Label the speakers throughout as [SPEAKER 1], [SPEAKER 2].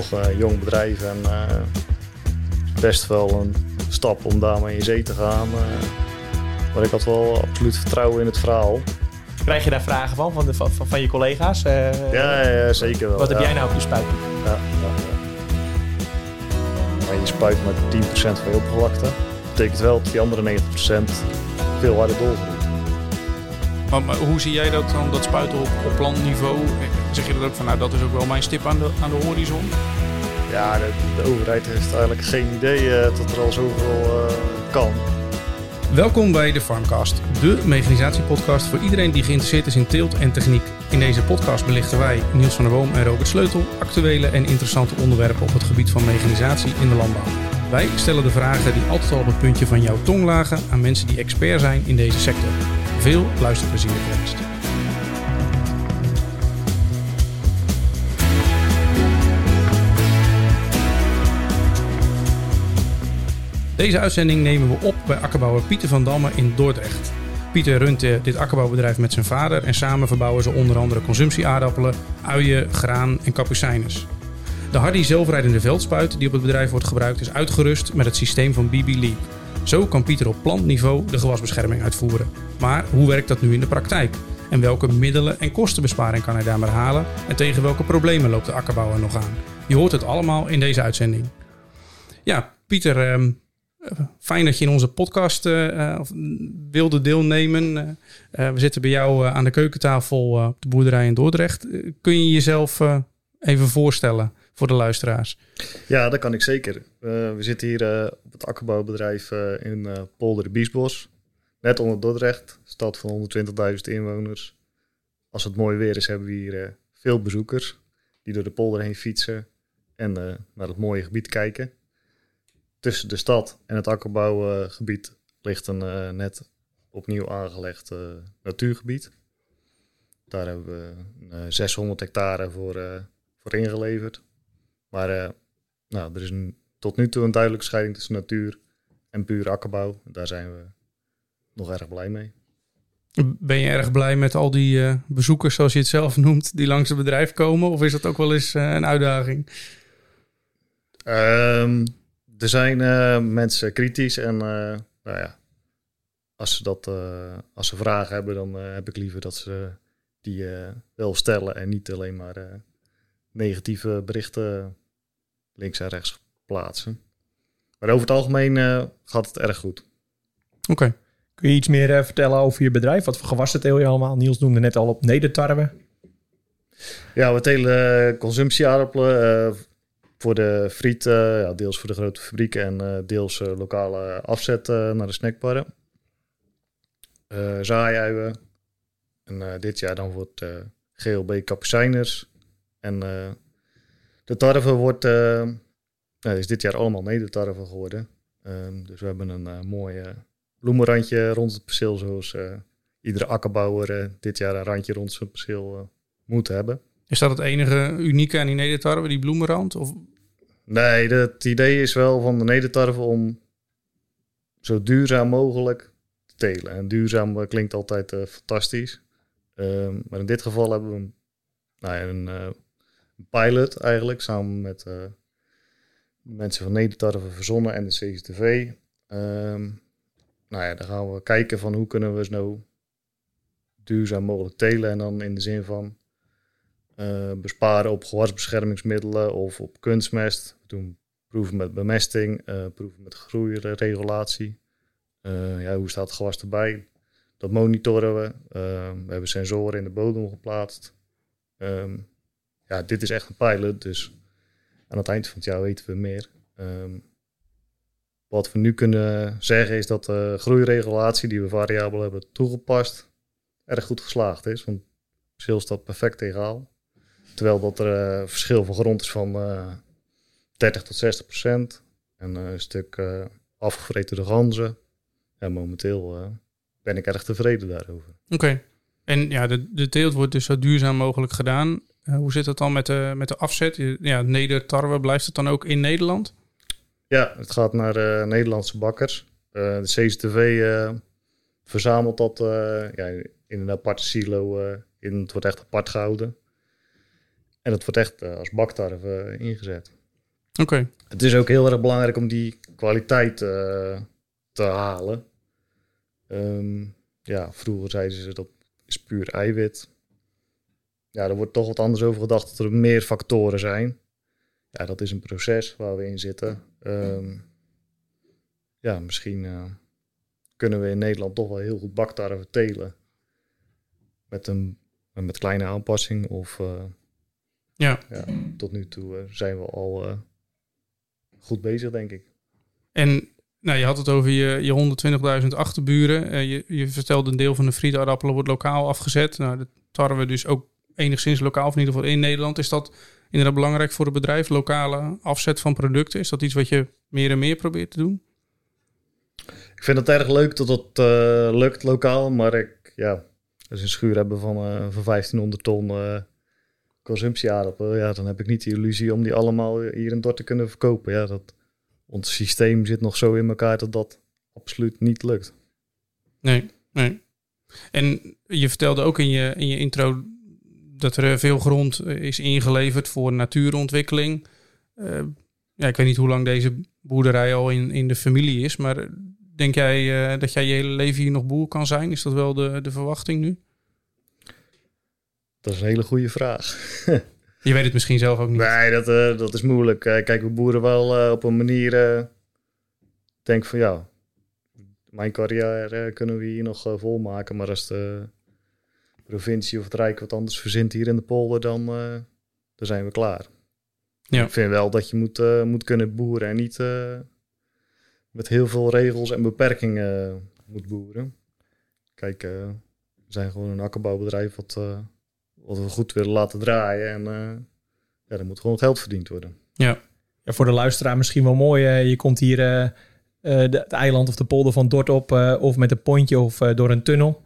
[SPEAKER 1] toch een jong bedrijf en best wel een stap om daarmee in zee te gaan. maar ik had wel absoluut vertrouwen in het verhaal.
[SPEAKER 2] Krijg je daar vragen van, van, de, van, van je collega's?
[SPEAKER 1] ja, ja, zeker wel.
[SPEAKER 2] Wat heb jij nou op je spuit?
[SPEAKER 1] Ja, ja, Maar je spuit met 10% van je oppervlakte. Dat betekent wel dat die andere 90% veel harder doorgroeit.
[SPEAKER 3] Maar, maar, hoe zie jij dat dan, dat spuiten op, op landniveau? Zeg je dat ook van, nou dat is ook wel mijn stip aan de, aan de horizon?
[SPEAKER 1] Ja, de, de overheid heeft eigenlijk geen idee uh, dat er al zoveel uh, kan.
[SPEAKER 3] Welkom bij de Farmcast, de mechanisatiepodcast voor iedereen die geïnteresseerd is in teelt en techniek. In deze podcast belichten wij, Niels van der Boom en Robert Sleutel, actuele en interessante onderwerpen op het gebied van mechanisatie in de landbouw. Wij stellen de vragen die altijd al op het puntje van jouw tong lagen aan mensen die expert zijn in deze sector. Veel luisterplezier gewenst. Deze uitzending nemen we op bij akkerbouwer Pieter van Damme in Dordrecht. Pieter runt dit akkerbouwbedrijf met zijn vader en samen verbouwen ze onder andere consumptieaardappelen, uien, graan en kapucijnes. De Hardy zelfrijdende veldspuit die op het bedrijf wordt gebruikt is uitgerust met het systeem van BB Leap. Zo kan Pieter op plantniveau de gewasbescherming uitvoeren. Maar hoe werkt dat nu in de praktijk? En welke middelen en kostenbesparing kan hij daarmee halen? En tegen welke problemen loopt de akkerbouwer nog aan? Je hoort het allemaal in deze uitzending. Ja, Pieter, ehm, fijn dat je in onze podcast uh, wilde deelnemen. we zitten bij jou aan de keukentafel op de boerderij in Dordrecht. kun je jezelf even voorstellen voor de luisteraars?
[SPEAKER 1] Ja, dat kan ik zeker. we zitten hier op het akkerbouwbedrijf in Polder Biesbos. Net onder Dordrecht, stad van 120.000 inwoners. Als het mooi weer is, hebben we hier veel bezoekers die door de polder heen fietsen en naar het mooie gebied kijken tussen de stad en het akkerbouwgebied ligt een uh, net opnieuw aangelegd uh, natuurgebied. Daar hebben we uh, eh, 600 hectare voor, voor ingeleverd. Maar nou, er is een, tot nu toe een duidelijke scheiding tussen natuur en puur akkerbouw. Daar zijn we nog erg blij mee.
[SPEAKER 3] Ben je erg blij met al die bezoekers, zoals je het zelf noemt, die langs het bedrijf komen? Of is dat ook wel eens een uitdaging?
[SPEAKER 1] Um, er zijn uh, mensen kritisch en uh, nou ja, als ze, dat, uh, als ze vragen hebben, dan heb ik liever dat ze die wel stellen en niet alleen maar negatieve berichten links en rechts plaatsen. Maar over het algemeen gaat het erg goed.
[SPEAKER 2] Oké. Kun je iets meer vertellen over je bedrijf? Wat voor gewassen teel je allemaal? Niels noemde net al op nedertarwe.
[SPEAKER 1] Ja, we telen consumptieaardappelen voor de friet, ja, deels voor de grote fabrieken en uh, deels uh, lokale afzet uh, naar de snackbarren. zaaiuien. En dit jaar dan wordt GLB kapucijners. En de tarwe wordt, nou, is dit jaar allemaal nedertarwe geworden. Um, dus we hebben een mooi bloemenrandje rond het perceel, zoals iedere akkerbouwer dit jaar een randje rond zijn perceel moet hebben.
[SPEAKER 3] Is dat het enige unieke aan die nedertarwe, die bloemenrand? Of?
[SPEAKER 1] Nee, het idee is wel van de nedertarwe om zo duurzaam mogelijk te telen. En duurzaam klinkt altijd uh, fantastisch. Um, maar in dit geval hebben we een, nou ja, een, een pilot eigenlijk, samen met mensen van Nedertarwe verzonnen en de CCTV. Um, nou ja, dan gaan we kijken van hoe kunnen we zo duurzaam mogelijk telen. En dan in de zin van uh, besparen op gewasbeschermingsmiddelen of op kunstmest. We doen proeven met bemesting, uh, proeven met groeiregulatie. Uh, ja, hoe staat het gewas erbij? Dat monitoren we. we hebben sensoren in de bodem geplaatst. Um, ja, dit is echt een pilot, dus aan het eind van het jaar weten we meer. Um, wat we nu kunnen zeggen is dat de groeiregulatie die we variabel hebben toegepast, erg goed geslaagd is. Want verschil staat perfect egaal. Terwijl dat er uh, verschil van grond is van uh, eh, 30 tot 60 procent. En uh, een stuk afgevreten door ganzen. Ja, momenteel ben ik erg tevreden daarover.
[SPEAKER 3] Oké. En ja, de, de teelt wordt dus zo duurzaam mogelijk gedaan. hoe zit dat dan met de, met de afzet? Ja, nedertarwe, blijft het dan ook in Nederland?
[SPEAKER 1] Ja, het gaat naar Nederlandse bakkers. de CCTV verzamelt dat ja, in een aparte silo. in, het wordt echt apart gehouden. En dat wordt echt eh, als baktarwe ingezet.
[SPEAKER 3] Oké.
[SPEAKER 1] Het is ook heel erg belangrijk om die kwaliteit eh, te halen. Ehm, ja, vroeger zeiden ze dat is puur eiwit. Ja, er wordt toch wat anders over gedacht dat er meer factoren zijn. Ja, dat is een proces waar we in zitten. Ehm, ja, misschien eh, kunnen we in Nederland toch wel heel goed baktarwe telen. Met een met kleine aanpassing. Of eh,
[SPEAKER 3] Ja.
[SPEAKER 1] ja, tot nu toe eh, zijn we al eh, goed bezig, denk ik.
[SPEAKER 3] En nou, je had het over je, je 120.000 achterburen. Eh, je, je vertelde een deel van de friedaardappelen wordt lokaal afgezet. Nou, de tarwe dus ook enigszins lokaal, of in ieder geval in Nederland. Is dat inderdaad belangrijk voor het bedrijf? Lokale afzet van producten? Is dat iets wat je meer en meer probeert te doen?
[SPEAKER 1] Ik vind het erg leuk dat het lukt lokaal, maar ik, ja, als een schuur hebben van, van 1500 ton consumptieaardappelen, ja, dan heb ik niet de illusie om die allemaal hier in Dordt te kunnen verkopen. Ja, dat, ons systeem zit nog zo in elkaar dat dat absoluut niet lukt.
[SPEAKER 3] Nee, nee. En je vertelde ook in je, in je intro dat er veel grond eh, is ingeleverd voor natuurontwikkeling. Eh, ja, ik weet niet hoe lang deze boerderij al in, in de familie is, maar denk jij eh, dat jij je hele leven hier nog boer kan zijn? Is dat wel de, de verwachting nu?
[SPEAKER 1] Dat is een hele goede vraag.
[SPEAKER 3] Je weet het misschien zelf ook niet.
[SPEAKER 1] Nee, dat, eh, dat is moeilijk. Eh, kijk, we boeren wel eh, op een manier. denk van ja, mijn carrière kunnen we hier nog volmaken. Maar als de provincie of het Rijk wat anders verzint hier in de polder, dan, dan zijn we klaar.
[SPEAKER 3] Ja.
[SPEAKER 1] Ik vind wel dat je moet, moet kunnen boeren en niet met heel veel regels en beperkingen moet boeren. Kijk, we zijn gewoon een akkerbouwbedrijf wat, wat we goed willen laten draaien. En eh, ja, er moet gewoon geld verdiend worden.
[SPEAKER 2] Ja, voor de luisteraar misschien wel mooi. eh, je komt hier eh, eh, het eiland of de polder van Dort op, eh, of met een pontje of door een tunnel.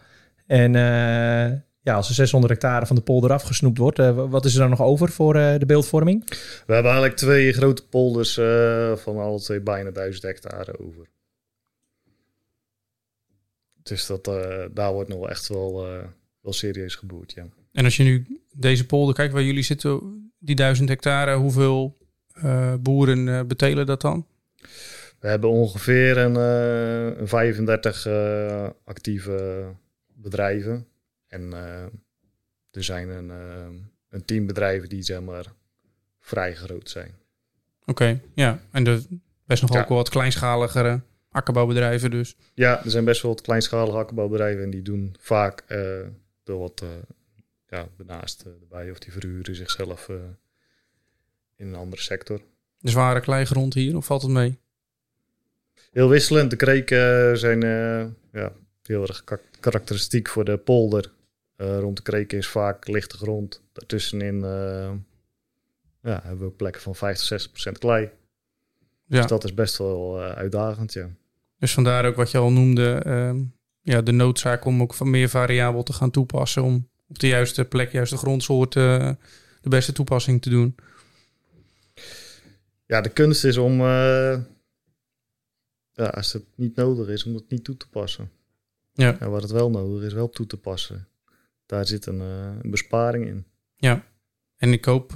[SPEAKER 2] En eh, ja, als er 600 hectare van de polder afgesnoept wordt, wat is er dan nog over voor eh, de beeldvorming?
[SPEAKER 1] We hebben eigenlijk twee grote polders eh, van alle twee bijna 1000 hectare over. Dus dat, eh, daar wordt nog echt wel, eh, wel serieus geboerd, ja.
[SPEAKER 3] En als je nu deze polder kijkt waar jullie zitten, die duizend hectare, hoeveel eh, boeren eh, betelen dat dan?
[SPEAKER 1] We hebben ongeveer een, eh, een 35 eh, actieve bedrijven. En eh, er zijn een, eh, een 10 bedrijven die zeg maar vrij groot zijn.
[SPEAKER 3] Oké, ja. En er best nog
[SPEAKER 1] Ja.
[SPEAKER 3] ook wel wat kleinschaligere akkerbouwbedrijven dus.
[SPEAKER 1] Ja, er zijn best wel wat kleinschalige akkerbouwbedrijven en die doen vaak eh er wat eh, ja, daarnaast eh, erbij of die verhuren zichzelf eh, in een andere sector.
[SPEAKER 3] De zware kleigrond hier, of valt het mee?
[SPEAKER 1] Heel wisselend. De kreken zijn eh, ja, heel erg ka- karakteristiek voor de polder. Rond de kreken is vaak lichte grond. Daartussenin ja, hebben we ook plekken van 50, 60 procent klei.
[SPEAKER 3] Ja.
[SPEAKER 1] Dus dat is best wel uitdagend, ja.
[SPEAKER 3] Dus vandaar ook wat je al noemde, ehm, ja, de noodzaak om ook van meer variabel te gaan toepassen. Om op de juiste plek, juiste grondsoort eh, de beste toepassing te doen.
[SPEAKER 1] Ja, de kunst is om, eh, ja, als het niet nodig is, om het niet toe te passen.
[SPEAKER 3] Ja.
[SPEAKER 1] En wat het wel nodig is, wel toe te passen. Daar zit een, eh, een besparing in.
[SPEAKER 3] Ja. En ik hoop,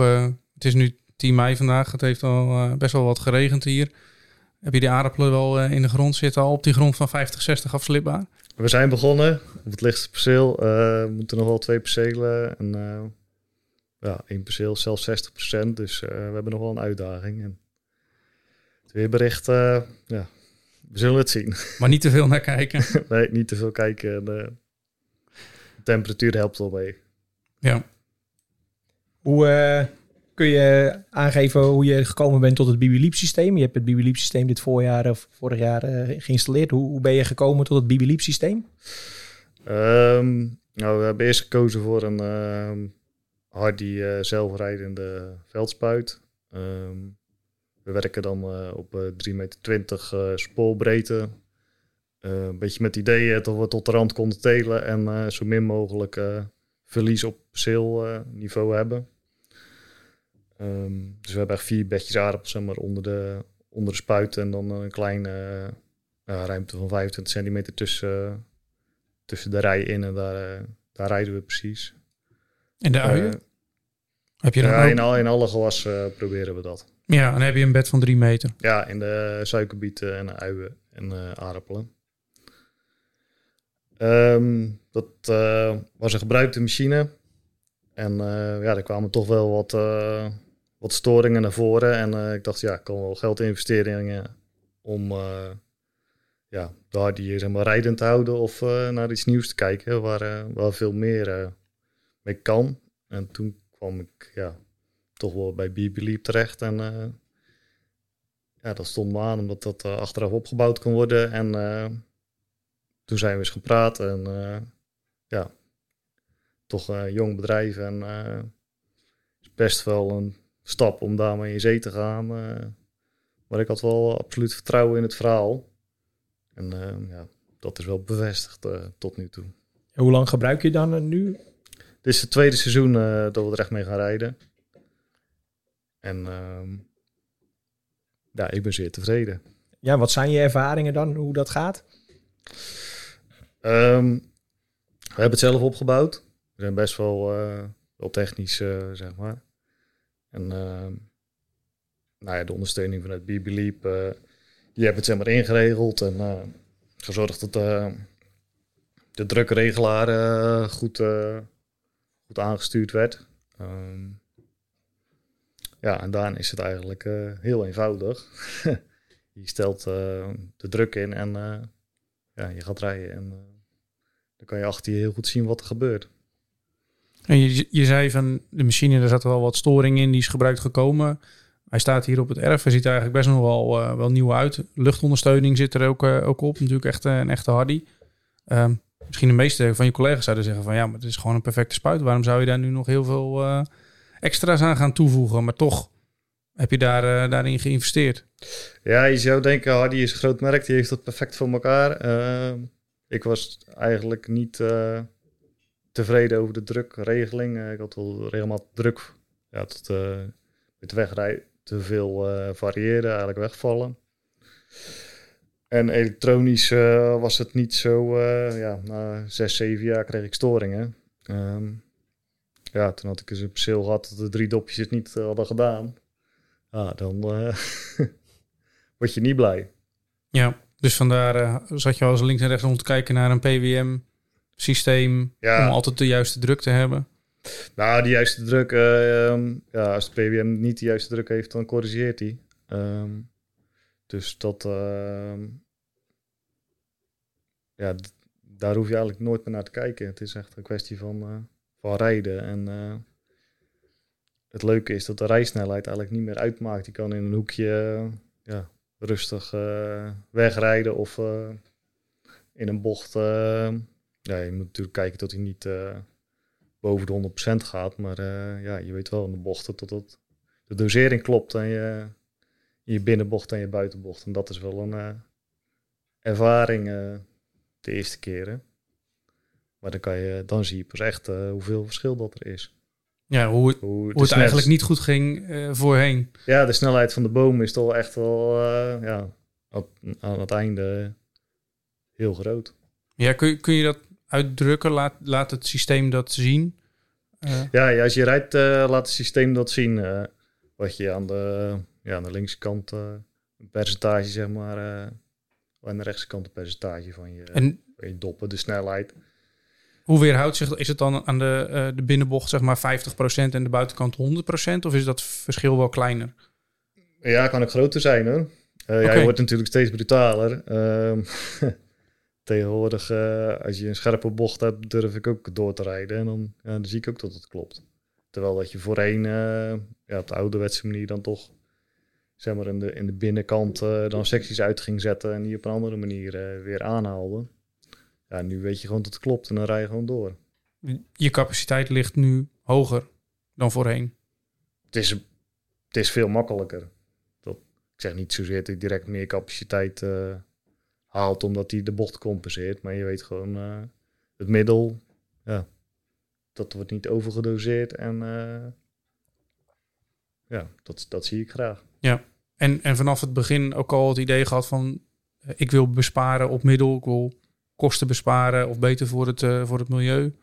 [SPEAKER 3] het is nu 10 mei vandaag, het heeft al best wel wat geregend hier. Heb je die aardappelen wel in de grond zitten, al op die grond van 50, 60 afslipbaar?
[SPEAKER 1] We zijn begonnen op het lichtste perceel. Eh, we moeten nog wel twee percelen. En eh, ja, één perceel, zelfs 60%. Dus eh, we hebben nog wel een uitdaging. En het weerbericht, eh, ja, we zullen het zien.
[SPEAKER 3] Maar niet te veel naar kijken.
[SPEAKER 1] nee, niet te veel kijken. En, de temperatuur helpt wel mee.
[SPEAKER 3] ja.
[SPEAKER 2] Hoe eh, kun je aangeven hoe je gekomen bent tot het Bibiliep systeem? Je hebt het Bibiliep systeem dit voorjaar of vorig jaar eh, geïnstalleerd. Hoe, ben je gekomen tot het Bibiliep systeem?
[SPEAKER 1] Ehm, nou, we hebben eerst gekozen voor een ehm hardy eh, zelfrijdende veldspuit. Ehm, we werken dan eh, op eh 3,20 meter spoorbreedte. Een beetje met het idee dat we tot de rand konden telen en zo min mogelijk verlies op zeelniveau hebben. Ehm, dus we hebben echt vier bedjes aardappels zeg maar, onder, de, onder de spuit en dan een kleine eh, ja, ruimte van 25 centimeter tussen, tussen de rij in en daar, eh, daar rijden we precies.
[SPEAKER 3] En de uien?
[SPEAKER 1] Eh,
[SPEAKER 3] Heb je
[SPEAKER 1] Ja, in, al, in alle gewassen proberen we dat.
[SPEAKER 3] ja, en dan heb je een bed van drie meter.
[SPEAKER 1] Ja, in de suikerbieten en uien en eh, aardappelen. Ehm, dat eh, was een gebruikte machine. En eh, ja, er kwamen toch wel wat, eh, wat storingen naar voren. En eh, ik dacht, ja, ik kan wel geld investeren om eh, ja, de Hardy zeg maar, rijdend te houden of eh, naar iets nieuws te kijken waar, waar veel meer mee kan. En toen kwam ik ja, toch wel bij Bibeliep terecht. En ja, dat stond me aan omdat dat achteraf opgebouwd kon worden. En toen zijn we eens gepraat. En ja, toch een jong bedrijf. En best wel een stap om daarmee in zee te gaan. eh. maar ik had wel absoluut vertrouwen in het verhaal. En eh, ja, dat is wel bevestigd eh, tot nu toe.
[SPEAKER 2] Hoe lang gebruik je dan nu?
[SPEAKER 1] Dit is het tweede seizoen dat we er echt mee gaan rijden. En ehm, ja, ik ben zeer tevreden.
[SPEAKER 2] Ja, wat zijn je ervaringen dan, hoe dat gaat?
[SPEAKER 1] Ehm, we hebben het zelf opgebouwd. We zijn best wel, wel technisch, zeg maar. En ehm, nou ja, de ondersteuning vanuit Bibeliep, eh die hebben het zeg maar ingeregeld en eh, gezorgd dat eh, de drukregelaar goed, goed aangestuurd werd. Ehm, ja, en daarna is het eigenlijk heel eenvoudig. je stelt de druk in en ja, je gaat rijden en dan kan je achter je heel goed zien wat er gebeurt.
[SPEAKER 3] En je, je zei van de machine, er zat wel wat storing in, die is gebruikt gekomen. Hij staat hier op het erf. Hij ziet er eigenlijk best nog wel, eh, wel nieuw uit. Luchtondersteuning zit er ook, eh, ook op. Natuurlijk echt eh, een echte hardy. Ehm, misschien de meeste van je collega's zouden zeggen van ja, maar het is gewoon een perfecte spuit. Waarom zou je daar nu nog heel veel extra's aan gaan toevoegen? Maar toch heb je daar, daarin geïnvesteerd.
[SPEAKER 1] Ja, je zou denken, Hardy is een groot merk, die heeft het perfect voor elkaar. Ehm, ik was eigenlijk niet tevreden over de drukregeling. Eh, ik had wel regelmatig druk ja, tot uh, met wegrijden te veel eh variëren, eigenlijk wegvallen. En elektronisch eh, was het niet zo, eh, ja, na zes, zeven jaar kreeg ik storingen. Ehm, ja, toen had ik eens een perceel gehad dat de drie dopjes het niet eh, hadden gedaan. Ja, dan eh, word je niet blij.
[SPEAKER 3] Ja, dus vandaar eh, zat je al eens links en rechts om te kijken naar een PWM-systeem.
[SPEAKER 1] Ja.
[SPEAKER 3] Om altijd de juiste druk te hebben.
[SPEAKER 1] Nou, de juiste druk, eh, ehm, ja, als de PWM niet de juiste druk heeft, dan corrigeert hij. Ehm, dus dat, ehm, ja, daar hoef je eigenlijk nooit meer naar te kijken. Het is echt een kwestie van, eh, van rijden. En eh, het leuke is dat de rijsnelheid eigenlijk niet meer uitmaakt. Je kan in een hoekje ja, rustig wegrijden of in een bocht. Ja, je moet natuurlijk kijken dat hij niet eh, boven de 100% gaat. Maar eh, ja, je weet wel in de bochten dat het, de dosering klopt en je, in je binnenbocht en je buitenbocht. En dat is wel een eh, ervaring de eerste keren. Maar dan, kan je, dan zie je pas echt hoeveel verschil dat er is.
[SPEAKER 3] Ja, hoe, het-
[SPEAKER 1] Hoe,
[SPEAKER 3] hoe het eigenlijk niet goed ging voorheen.
[SPEAKER 1] Ja, de snelheid van de boom is toch echt wel ja, op- aan het einde heel groot.
[SPEAKER 3] Ja, kun, je- kun je dat uitdrukken? Laat, laat het systeem dat zien? Eh,
[SPEAKER 1] Ja, ja als je rijdt, eh, laat het systeem dat zien. eh, wat je aan de, ja, aan de linkse kant eh, een percentage, zeg maar. aan de rechtse kant een percentage van je,
[SPEAKER 3] en
[SPEAKER 1] van je doppen, de snelheid.
[SPEAKER 3] hoe weerhoudt zich Is het dan aan de, de binnenbocht zeg maar 50% en de buitenkant 100%? Of is dat verschil wel kleiner?
[SPEAKER 1] Ja, kan ook groter zijn hoor. Eh, ja, je wordt natuurlijk steeds brutaler. Ehm, tegenwoordig, eh, als je een scherpe bocht hebt, durf ik ook door te rijden. En dan, ja, dan zie ik ook dat het klopt. Terwijl dat je voorheen eh, ja, op de ouderwetse manier dan toch zeg maar in de, in de binnenkant eh, dan secties uit ging zetten en die op een andere manier weer aanhaalde. Ja, nu weet je gewoon dat het klopt en dan rij je gewoon door.
[SPEAKER 3] Je capaciteit ligt nu hoger dan voorheen.
[SPEAKER 1] Het is, het is veel makkelijker. Dat, ik zeg niet zozeer dat hij direct meer capaciteit haalt omdat hij de bocht compenseert. Maar je weet gewoon eh, het middel, ja, dat wordt niet overgedoseerd. En eh, ja, dat, dat zie ik graag.
[SPEAKER 3] En, en vanaf het begin ook al het idee gehad van... eh, ik wil besparen op middel, ik wil kosten besparen... of beter voor het, voor het milieu.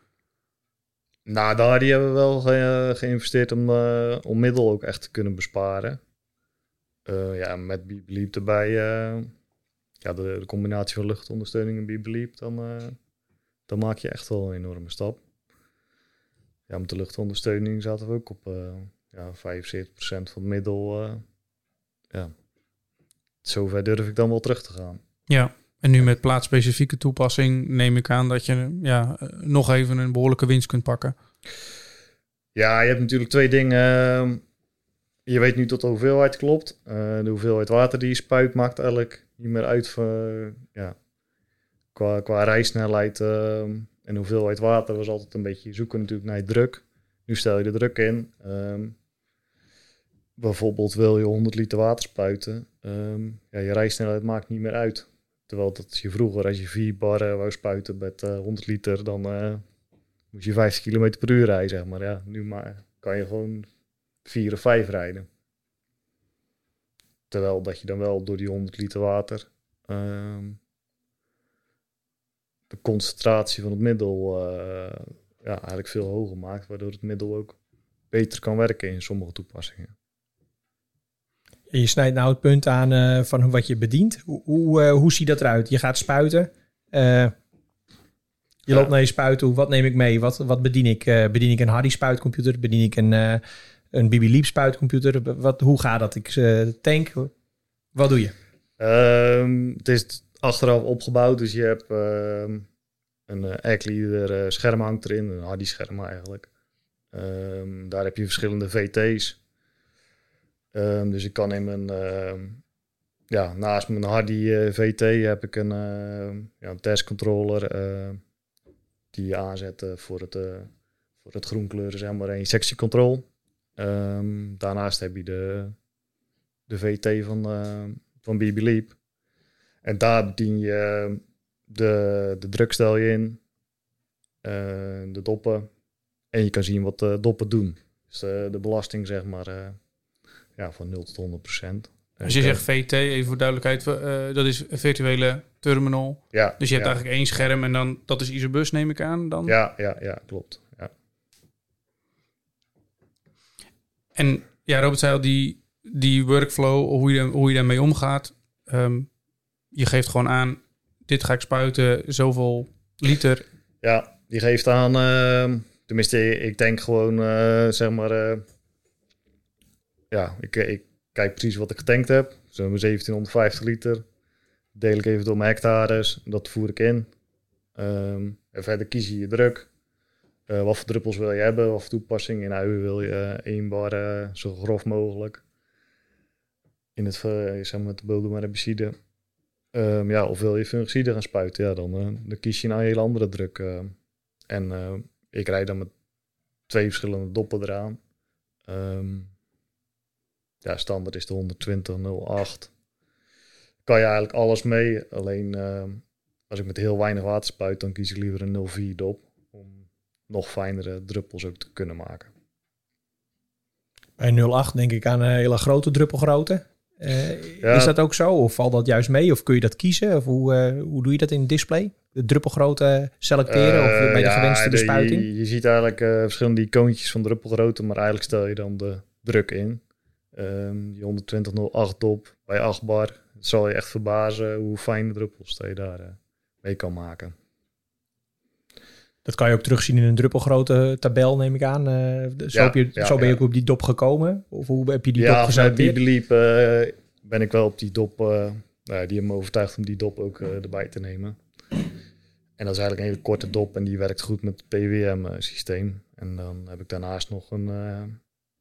[SPEAKER 1] Nou, daar die hebben we wel ge- geïnvesteerd om, eh, om middel ook echt te kunnen besparen. Ja, met Bibeliep erbij. Ja, de, de combinatie van luchtondersteuning en Bibeliep, dan, eh, dan maak je echt wel een enorme stap. Ja, met de luchtondersteuning zaten we ook op eh ja, 75% van het middel. eh ja, zover durf ik dan wel terug te gaan.
[SPEAKER 3] Ja, en nu met plaatsspecifieke toepassing neem ik aan dat je ja, nog even een behoorlijke winst kunt pakken.
[SPEAKER 1] Ja, je hebt natuurlijk twee dingen. Je weet nu tot de hoeveelheid klopt. Eh, de hoeveelheid water die je spuit maakt eigenlijk niet meer uit ja, qua, rijsnelheid ehm, en hoeveelheid water was altijd een beetje zoeken natuurlijk naar druk. Nu stel je de druk in. Ehm, bijvoorbeeld wil je 100 liter water spuiten. Ehm, ja, je rijsnelheid maakt niet meer uit. Terwijl dat je vroeger, als je vier barren wou spuiten met eh, 100 liter, dan eh, moest je 50 km per uur rijden, zeg maar. Ja, nu maar kan je gewoon vier of vijf rijden. Terwijl dat je dan wel door die 100 liter water ehm, de concentratie van het middel eh, ja, eigenlijk veel hoger maakt, waardoor het middel ook beter kan werken in sommige toepassingen.
[SPEAKER 2] Je snijdt nou het punt aan eh, van wat je bedient. Hoe, hoe, eh, hoe ziet dat eruit? Je gaat spuiten. Je
[SPEAKER 1] Ja.
[SPEAKER 2] loopt naar je spuit toe. Wat neem ik mee? Wat, wat bedien ik? Bedien ik een Hardy spuitcomputer? Bedien ik een, een Bibi Leap spuitcomputer? Wat, hoe gaat dat? Ik eh, tank. Wat doe je?
[SPEAKER 1] Ehm, het is achteraf opgebouwd, dus je hebt ehm, een uh, Aircleader eh, scherm hangt erin, een hardy scherm eigenlijk. Ehm, daar heb je verschillende VT's. Dus ik kan in mijn, ja, naast mijn hardy eh, VT heb ik een, ja, een testcontroller eh, die je aanzet eh, voor het, eh, voor het groenkleuren, zeg maar, en je sectiecontrol. Ehm, daarnaast heb je de, de VT van, eh, van BB Leap. En daar bedien je de, de drukstel je in, eh, de doppen. En je kan zien wat de doppen doen. Dus eh, de belasting zeg maar eh, ja, van 0 tot 100 procent.
[SPEAKER 3] Als je zegt VT, even voor duidelijkheid, dat is een virtuele terminal.
[SPEAKER 1] ja,
[SPEAKER 3] Dus je hebt
[SPEAKER 1] ja,
[SPEAKER 3] eigenlijk één scherm en dan dat is Isobus, neem ik aan. Dan.
[SPEAKER 1] Ja, ja, ja, klopt. Ja.
[SPEAKER 3] En ja, Robert zei al, die, die workflow, hoe je, hoe je daarmee omgaat. ehm, je geeft gewoon aan, dit ga ik spuiten, zoveel liter.
[SPEAKER 1] Ja, die geeft aan, ehm, tenminste, ik denk gewoon, eh, zeg maar, eh, ja, ik, ik kijk precies wat ik getankt heb. Zo'n 1750 liter. Deel ik even door mijn hectares, dat voer ik in. Ehm, en verder kies je je druk. Eh, wat voor druppels wil je hebben, wat voor toepassing. In uien wil je één bar eh, zo grof mogelijk. In het, eh, zeg maar, de bodem herbicide. Ehm, ja, of wil je fungicide gaan spuiten, ja, dan, dan kies je een hele andere druk. en ik rijd dan met twee verschillende doppen eraan. Ehm, ja, standaard is de 120.08. Kan je eigenlijk alles mee. Alleen als ik met heel weinig water spuit, dan kies ik liever een 04 dop. Nog fijnere druppels ook te kunnen maken.
[SPEAKER 2] Bij 08 denk ik aan een hele grote druppelgrootte. Eh,
[SPEAKER 1] Ja.
[SPEAKER 2] Is dat ook zo? Of valt dat juist mee? Of kun je dat kiezen? Of hoe, eh, hoe doe je dat in het display? De druppelgrootte selecteren of
[SPEAKER 1] Eh,
[SPEAKER 2] bij de
[SPEAKER 1] ja,
[SPEAKER 2] gewenste bespuiting?
[SPEAKER 1] Je, je ziet eigenlijk verschillende icoontjes van druppelgrootte, maar eigenlijk stel je dan de druk in. Ehm die 120.08 dop bij 8 bar. Het zal je echt verbazen hoe fijne druppels dat je daar mee kan maken.
[SPEAKER 2] Dat kan je ook terugzien in een druppelgrootte tabel, neem ik aan. Eh, zo,
[SPEAKER 1] Ja,
[SPEAKER 2] je,
[SPEAKER 1] ja,
[SPEAKER 2] zo ben je
[SPEAKER 1] ja.
[SPEAKER 2] ook op die dop gekomen? Of hoe heb je die dop
[SPEAKER 1] ja, vanuit
[SPEAKER 2] geselecteerd?
[SPEAKER 1] Bibeliep eh ben ik wel op die dop, eh, nou, ja, die hebben me overtuigd om die dop ook erbij te nemen. En dat is eigenlijk een hele korte dop en die werkt goed met het PWM-systeem. En dan heb ik daarnaast nog een,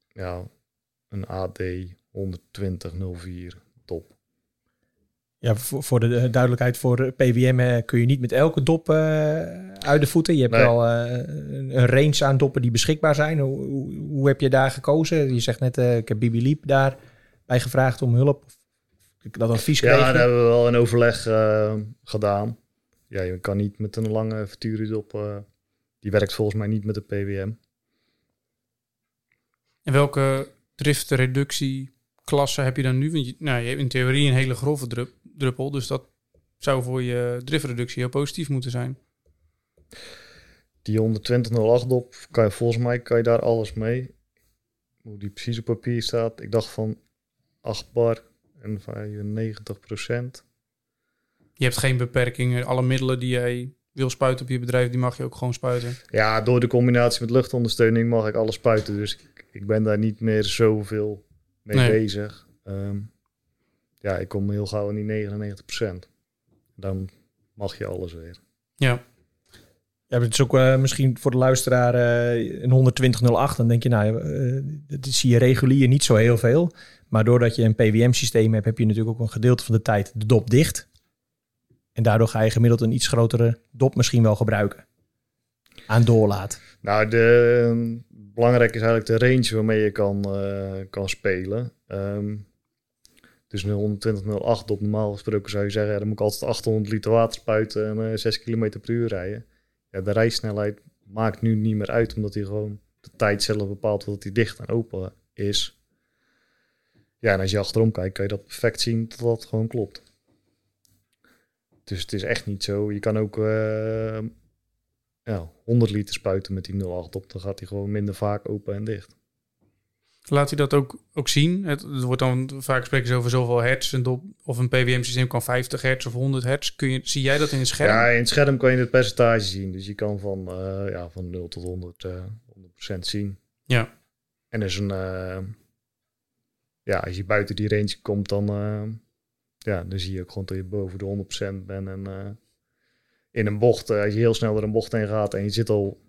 [SPEAKER 1] ja, een AD 12004 dop.
[SPEAKER 2] Ja, voor, voor de eh, duidelijkheid, voor eh, PWM eh, kun je niet met elke dop eh, uit de voeten. Je hebt
[SPEAKER 1] Nee.
[SPEAKER 2] wel eh, een een range aan doppen die beschikbaar zijn. Hoe, hoe, hoe heb je daar gekozen? Je zegt net, eh, ik heb Bibi Liep daar bij gevraagd om hulp. Of ik dat advies kreeg.
[SPEAKER 1] Ja, daar hebben we wel een overleg eh, gedaan. Ja, je kan niet met een lange eh die werkt volgens mij niet met de PWM.
[SPEAKER 3] En welke driftreductieklasse heb je dan nu? Want je, nou, je hebt in theorie een hele grove drup, druppel, dus dat zou voor je driftreductie heel positief moeten zijn.
[SPEAKER 1] Die 120.08 op, kan je, volgens mij kan je daar alles mee. Hoe die precies op papier staat. Ik dacht van 8 bar en 95 procent.
[SPEAKER 3] Je hebt geen beperkingen. Alle middelen die jij wil spuiten op je bedrijf, die mag je ook gewoon spuiten.
[SPEAKER 1] Ja, door de combinatie met luchtondersteuning mag ik alles spuiten. Dus ik, ik ben daar niet meer zoveel mee
[SPEAKER 3] Nee.
[SPEAKER 1] bezig. Ehm, ja, ik kom heel gauw in die 99 procent. Dan mag je alles weer.
[SPEAKER 3] Ja,
[SPEAKER 2] Ja, het is ook eh, misschien voor de luisteraar eh, een 12008. Dan denk je, nou, eh dat zie je regulier niet zo heel veel. Maar doordat je een PWM-systeem hebt, heb je natuurlijk ook een gedeelte van de tijd de dop dicht. En daardoor ga je gemiddeld een iets grotere dop misschien wel gebruiken. Aan doorlaat.
[SPEAKER 1] Nou, de, belangrijk is eigenlijk de range waarmee je kan, eh, kan spelen. Ehm, dus een 120.08 op normaal gesproken zou je zeggen, ja, dan moet ik altijd 800 liter water spuiten en eh 6 km per uur rijden. Ja, de rijsnelheid maakt nu niet meer uit, omdat hij gewoon de tijd zelf bepaalt dat hij dicht en open is. Ja, en als je achterom kijkt, kan je dat perfect zien dat dat gewoon klopt. Dus het is echt niet zo. Je kan ook eh, ja, 100 liter spuiten met die 08 op. Dan gaat hij gewoon minder vaak open en dicht.
[SPEAKER 3] Laat hij dat ook, ook zien. Het, het wordt dan vaak spreken ze over zoveel hertz. Een dop, of een PWM-systeem kan 50 hertz of 100 hertz. Kun je, zie jij dat in het scherm?
[SPEAKER 1] Ja, in het scherm kan je het percentage zien. Dus je kan van, eh, ja, van 0 tot 100, eh 100% zien.
[SPEAKER 3] Ja.
[SPEAKER 1] En dus een, eh, ja, als je buiten die range komt, dan, eh, ja, dan zie je ook gewoon dat je boven de 100% bent. En in een bocht, als je heel snel door een bocht heen gaat en je zit al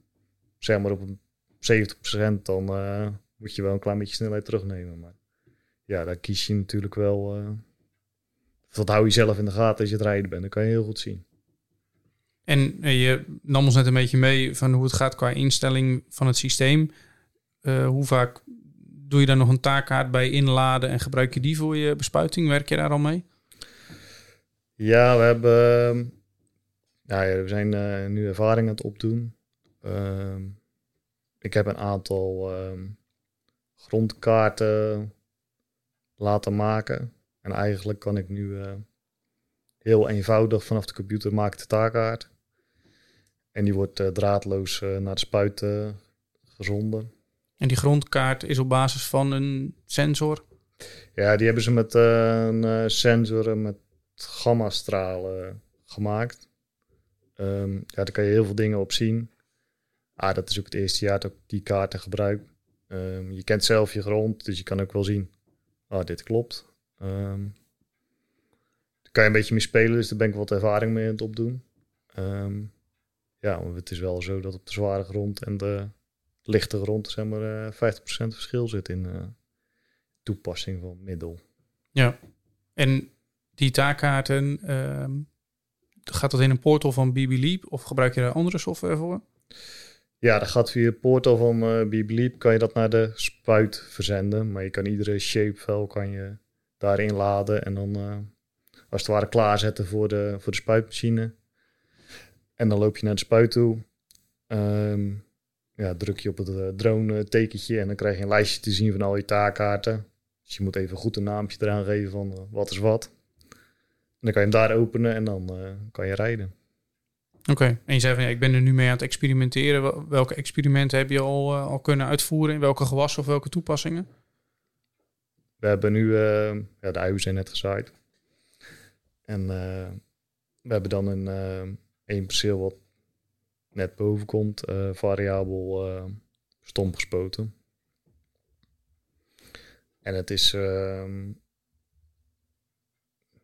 [SPEAKER 1] zeg maar op een 70%, dan moet je wel een klein beetje snelheid terugnemen. Maar ja, daar kies je natuurlijk wel. eh, dat hou je zelf in de gaten als je het rijden bent. Dan kan je heel goed zien.
[SPEAKER 3] En eh, je nam ons net een beetje mee van hoe het gaat qua instelling van het systeem. Eh, hoe vaak doe je daar nog een taakkaart bij inladen en gebruik je die voor je bespuiting? Werk je daar al mee?
[SPEAKER 1] Ja, we hebben. Ja, ja, we zijn nu ervaring aan het opdoen. Ehm, ik heb een aantal ehm, grondkaarten laten maken. En eigenlijk kan ik nu eh, heel eenvoudig vanaf de computer maken de taakkaart. En die wordt eh, draadloos eh, naar de spuit gezonden.
[SPEAKER 3] En die grondkaart is op basis van een sensor.
[SPEAKER 1] Ja, die hebben ze met een sensor en met gammastralen gemaakt. Ehm, ja, daar kan je heel veel dingen op zien. Ah, dat is ook het eerste jaar dat ik die kaarten gebruik. Ehm, je kent zelf je grond, dus je kan ook wel zien. Ah, dit klopt. Ehm daar kan je een beetje mee spelen, dus daar ben ik wat ervaring mee aan het opdoen. Ehm, ja, maar het is wel zo dat op de zware grond en de lichte grond zeg maar, eh 50% verschil zit in eh, toepassing van middel.
[SPEAKER 3] Ja. En die taakkaarten, gaat dat in een portal van BB of gebruik je daar andere software voor?
[SPEAKER 1] Ja, dat gaat via portal van BBLeap. Kan je dat naar de spuit verzenden. Maar je kan iedere shapefile kan je daarin laden. En dan eh, als het ware klaarzetten voor de, voor de spuitmachine. En dan loop je naar de spuit toe. Ehm, ja, druk je op het eh, drone tekentje. En dan krijg je een lijstje te zien van al je taakkaarten. Dus je moet even goed een naampje eraan geven van eh, wat is wat. En dan kan je hem daar openen en dan kan je rijden.
[SPEAKER 3] Oké. En je zei van ja, ik ben er nu mee aan het experimenteren. Wel- Welke experimenten heb je al, eh, al kunnen uitvoeren? In welke gewassen of welke toepassingen?
[SPEAKER 1] We hebben nu, eh, ja, de uien zijn net gezaaid. En eh, we hebben dan een eh één perceel wat net boven komt, variabel stom gespoten. En het is, ehm,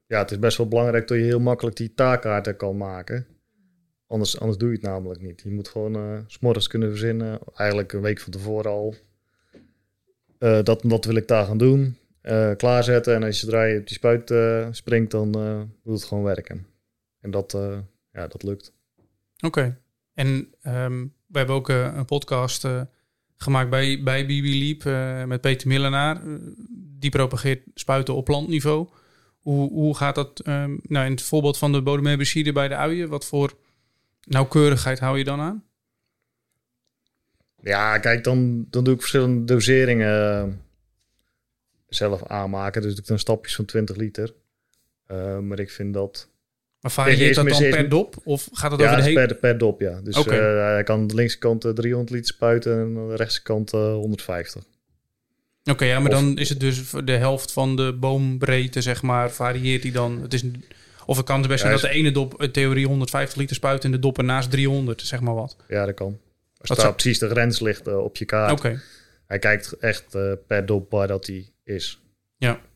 [SPEAKER 1] ja, het is best wel belangrijk dat je heel makkelijk die taakkaarten kan maken. Anders, anders doe je het namelijk niet. Je moet gewoon s'morgens kunnen verzinnen, eigenlijk een week van tevoren al. Eh, dat, dat wil ik daar gaan doen eh, klaarzetten. En als je je op die spuit springt, dan moet het gewoon werken. En dat, ja, dat lukt.
[SPEAKER 3] Oké. En ehm, we hebben ook een podcast gemaakt bij, bij BB Leap met Peter Millenaar. Die propageert spuiten op plantniveau. Hoe, hoe gaat dat ehm, nou, in het voorbeeld van de bodemherbicide bij de uien? Wat voor nauwkeurigheid hou je dan aan?
[SPEAKER 1] Ja, kijk, dan, dan doe ik verschillende doseringen eh, zelf aanmaken. Dus doe ik dan stapjes van 20 liter. Eh, maar ik vind dat
[SPEAKER 3] Maar varieert dat dan per dop? Of gaat het
[SPEAKER 1] Ja,
[SPEAKER 3] over de hele...
[SPEAKER 1] per, per dop, ja. Dus
[SPEAKER 3] Oké.
[SPEAKER 1] eh, hij kan de linkse kant eh, 300 liter spuiten en aan de rechtse kant eh, 150.
[SPEAKER 3] Oké, ja, maar
[SPEAKER 1] Of-
[SPEAKER 3] dan is het dus voor de helft van de boombreedte, zeg maar, varieert die dan. Het is, of het kan best zijn
[SPEAKER 1] Ja,
[SPEAKER 3] dat de ene dop in theorie 150 liter spuit en de dop ernaast 300, zeg maar wat.
[SPEAKER 1] Ja, dat kan. Als
[SPEAKER 3] Wat
[SPEAKER 1] daar
[SPEAKER 3] zou-
[SPEAKER 1] precies de grens ligt eh, op je kaart.
[SPEAKER 3] Oké.
[SPEAKER 1] Hij kijkt echt eh, per dop waar dat hij is.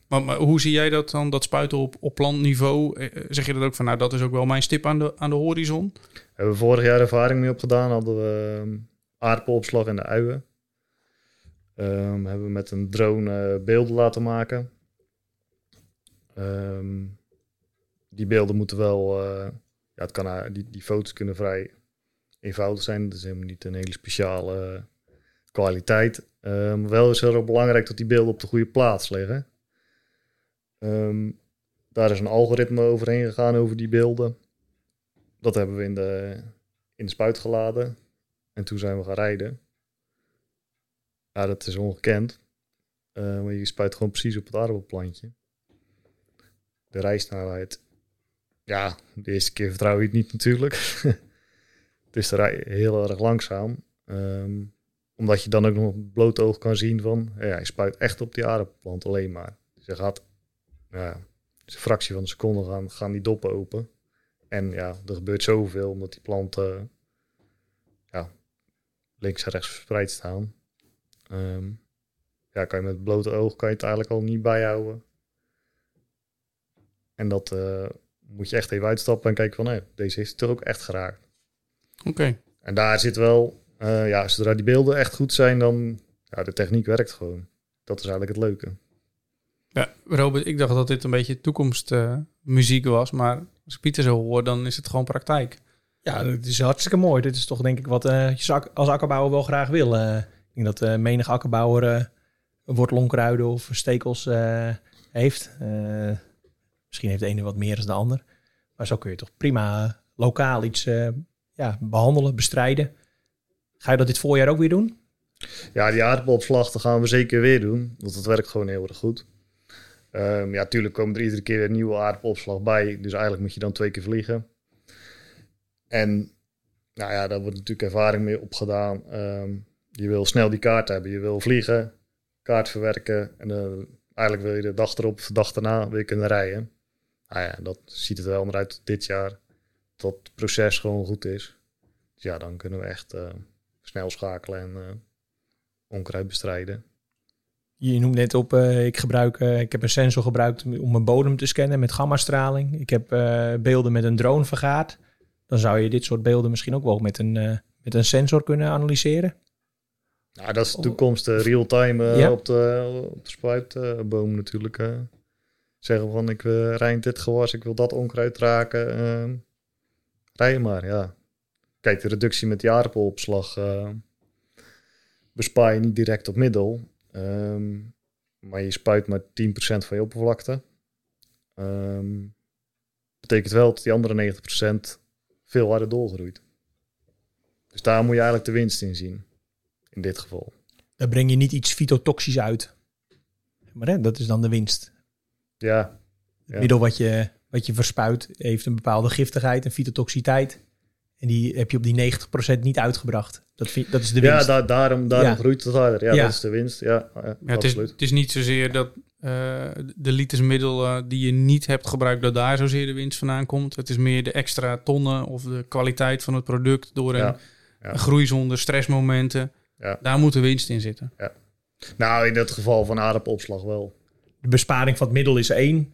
[SPEAKER 3] Maar, maar hoe zie jij dat dan, dat spuiten op, op plantniveau? Eh, Zeg je dat ook van, nou, dat is ook wel mijn stip aan de, aan de horizon?
[SPEAKER 1] Hebben we vorig jaar ervaring mee opgedaan. Hadden we ehm, aardappelopslag in de uien. Ehm, hebben we met een drone eh, beelden laten maken. Ehm, die beelden moeten wel... eh, ja, het kan, eh, die, die foto's kunnen vrij eenvoudig zijn. Het is helemaal niet een hele speciale kwaliteit. Ehm, wel is het heel belangrijk dat die beelden op de goede plaats liggen. Ehm, daar is een algoritme overheen gegaan over die beelden. Dat hebben we in de, in de spuit geladen. En toen zijn we gaan rijden. Ja, dat is ongekend. Eh, maar je spuit gewoon precies op het aardappelplantje. De rijsnelheid. Ja, de eerste keer vertrouw je het niet natuurlijk. het is rij heel erg langzaam. Ehm, omdat je dan ook nog het blote oog kan zien van... Ja, hij spuit echt op die aardappelplant alleen maar. Je gaat... Ja, dus een fractie van een seconde gaan, gaan die doppen open. En ja, er gebeurt zoveel omdat die planten ja, links en rechts verspreid staan. Ehm, ja, kan je met blote oog kan je het eigenlijk al niet bijhouden. En dat eh, moet je echt even uitstappen en kijken van, hé, deze heeft toch ook echt geraakt.
[SPEAKER 3] Oké.
[SPEAKER 1] En daar zit wel, eh, ja, zodra die beelden echt goed zijn, dan, ja, de techniek werkt gewoon. Dat is eigenlijk het leuke.
[SPEAKER 3] Ja, Robert, ik dacht dat dit een beetje toekomstmuziek was, maar als ik Pieter zo hoor, dan is het gewoon praktijk.
[SPEAKER 2] Ja, dat is hartstikke mooi. Dit is toch denk ik wat eh, je als ak- als akkerbouwer wel graag wil. Eh, ik denk dat eh menig akkerbouwer wortelonkruiden of stekels eh, heeft. Misschien heeft de ene wat meer dan de ander. Maar zo kun je toch prima lokaal iets eh, ja, behandelen, bestrijden. Ga je dat dit voorjaar ook weer doen?
[SPEAKER 1] Ja, die aardappelopslag dat gaan we zeker weer doen. Want dat werkt gewoon heel erg goed. Ehm, ja, tuurlijk komen er iedere keer een nieuwe aardappelopslag bij. Dus eigenlijk moet je dan twee keer vliegen. En nou ja, daar wordt natuurlijk ervaring mee opgedaan. Ehm, je wil snel die kaart hebben. Je wil vliegen, kaart verwerken. En eh, eigenlijk wil je de dag erop de dag daarna weer kunnen rijden. Nou ja, dat ziet er wel naar uit dit jaar. Dat het proces gewoon goed is. Dus ja, dan kunnen we echt eh, snel schakelen en eh, onkruid bestrijden.
[SPEAKER 2] Je noemt net op, eh, ik, gebruik, ik heb een sensor gebruikt om mijn bodem te scannen met gammastraling. Ik heb beelden met een drone vergaard. Dan zou je dit soort beelden misschien ook wel met een, met een sensor kunnen analyseren.
[SPEAKER 1] Nou, dat is de toekomst. eh, real-time
[SPEAKER 2] Ja.
[SPEAKER 1] op, de, op de spuitboom natuurlijk. Eh. zeggen van, ik uh, rij in dit gewas, ik wil dat onkruid raken. eh, rij maar, ja. Kijk, de reductie met die aardappelopslag eh, bespaar je niet direct op middel. ehm, maar je spuit maar 10% van je oppervlakte. Betekent wel dat die andere 90% veel harder doorgroeit. Dus daar moet je eigenlijk de winst in zien. In dit geval.
[SPEAKER 2] Dan breng je niet iets fytotoxisch uit. Maar hè, dat is dan de winst.
[SPEAKER 1] Ja,
[SPEAKER 2] Het
[SPEAKER 1] Ja.
[SPEAKER 2] middel wat je, wat je verspuit heeft een bepaalde giftigheid en fytotoxiteit. En die heb je op die 90% niet uitgebracht. Dat, vind- dat is de
[SPEAKER 1] ja
[SPEAKER 2] winst.
[SPEAKER 1] daar, daarom, daarom
[SPEAKER 2] Ja.
[SPEAKER 1] groeit het harder. Ja,
[SPEAKER 2] Ja.
[SPEAKER 1] dat is de winst. Ja, ja,
[SPEAKER 3] Ja, het, is,
[SPEAKER 1] absoluut.
[SPEAKER 3] het is niet zozeer dat eh, de liters middel eh, die je niet hebt gebruikt, dat daar zozeer de winst vandaan komt. Het is meer de extra tonnen of de kwaliteit van het product door een,
[SPEAKER 1] Ja, ja.
[SPEAKER 3] een groei zonder stressmomenten.
[SPEAKER 1] Ja.
[SPEAKER 3] Daar moet de winst in zitten.
[SPEAKER 1] Nou, in het geval van aardappelopslag wel.
[SPEAKER 2] De besparing van het middel is één.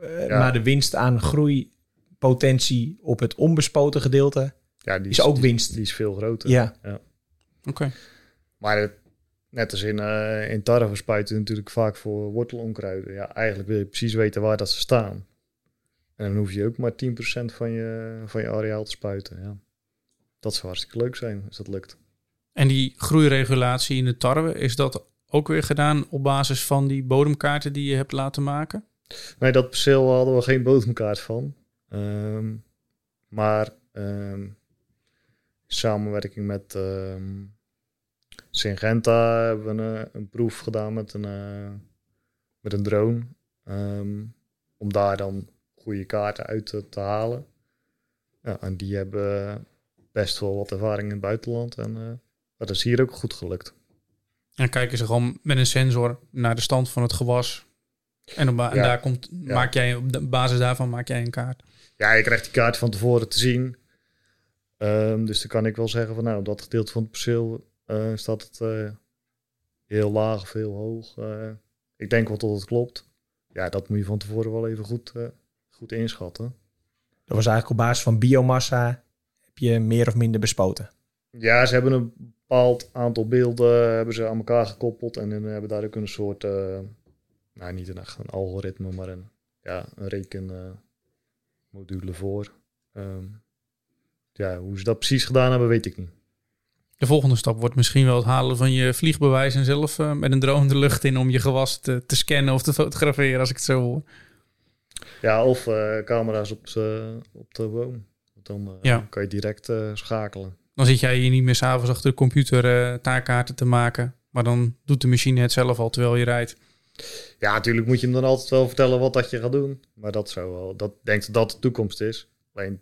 [SPEAKER 2] eh,
[SPEAKER 1] Ja.
[SPEAKER 2] Maar de winst aan groeipotentie op het onbespoten gedeelte
[SPEAKER 1] Ja, die
[SPEAKER 2] is ook
[SPEAKER 1] die-
[SPEAKER 2] winst.
[SPEAKER 1] Die is veel groter.
[SPEAKER 2] Ja,
[SPEAKER 3] Oké.
[SPEAKER 1] Maar het, net als in, eh in tarwe spuiten we natuurlijk vaak voor wortelonkruiden. Ja, eigenlijk wil je precies weten waar dat ze staan. En dan hoef je ook maar 10% van je, van je areaal te spuiten. Ja. Dat zou hartstikke leuk zijn als dat lukt.
[SPEAKER 3] En die groeiregulatie in de tarwe, is dat ook weer gedaan op basis van die bodemkaarten die je hebt laten maken?
[SPEAKER 1] Nee, dat perceel hadden we geen bodemkaart van. Ehm, maar ehm, in samenwerking met ehm, Syngenta hebben we een, een proef gedaan met een, eh, met een drone. om daar dan goede kaarten uit te, halen. Ja, en die hebben best wel wat ervaring in het buitenland. En uh, dat is hier ook goed gelukt.
[SPEAKER 3] En kijken ze gewoon met een sensor naar de stand van het gewas. En, op en daar komt, maak jij, op basis daarvan maak jij een kaart.
[SPEAKER 1] Ja, je krijgt die kaart van tevoren te zien. Um, dus dan kan ik wel zeggen van nou, op dat gedeelte van het perceel uh, staat het uh, heel laag of heel hoog. Uh, ik denk wel dat het klopt. Ja, dat moet je van tevoren wel even goed, goed inschatten.
[SPEAKER 2] Dat was eigenlijk op basis van biomassa heb je meer of minder bespoten?
[SPEAKER 1] Ja, ze hebben een bepaald aantal beelden hebben ze aan elkaar gekoppeld en dan hebben daar ook een soort, nou niet een, echt een algoritme, maar een, ja, een rekenmodule voor. Um, ja, hoe ze dat precies gedaan hebben, weet ik niet.
[SPEAKER 3] De volgende stap wordt misschien wel het halen van je vliegbewijs en zelf uh, met een drone de lucht in om je gewas te, te, scannen of te fotograferen, als ik het zo hoor.
[SPEAKER 1] Ja, of uh, camera's op, op de boom. Dan ja. kan je direct schakelen.
[SPEAKER 3] Dan zit jij hier niet meer s'avonds achter de computer taakkaarten te maken. Maar dan doet de machine het zelf al terwijl je rijdt.
[SPEAKER 1] Ja, natuurlijk moet je hem dan altijd wel vertellen wat dat je gaat doen. Maar dat zou wel, dat denkt dat de toekomst is. Alleen